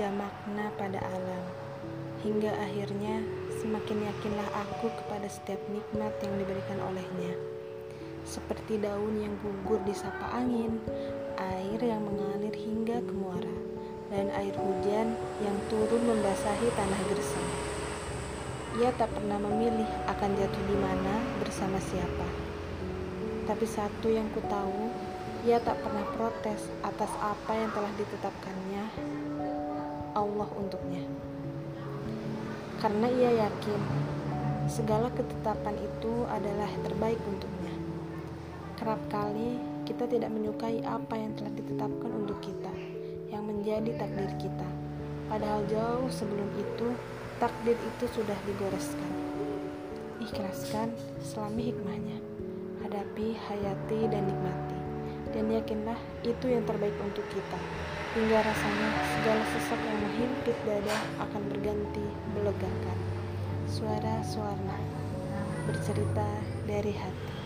ada makna pada alam. Hingga akhirnya semakin yakinlah aku kepada setiap nikmat yang diberikan olehnya. Seperti daun yang gugur di sapa angin, air yang mengalir hingga ke muara, dan air hujan yang turun membasahi tanah gersang. Ia tak pernah memilih akan jatuh di mana bersama siapa. Tapi satu yang ku tahu, ia tak pernah protes atas apa yang telah ditetapkannya Allah untuknya. Karena ia yakin segala ketetapan itu adalah terbaik untuknya. Kerap kali kita tidak menyukai apa yang telah ditetapkan untuk kita, yang menjadi takdir kita. Padahal jauh sebelum itu, takdir itu sudah digoreskan. Ikhlaskan selami hikmahnya. Hadapi, hayati, dan nikmati dan yakinlah itu yang terbaik untuk kita. Hingga rasanya segala sesak yang menghimpit dada akan berganti melegakan. Suara Suarna bercerita dari hati.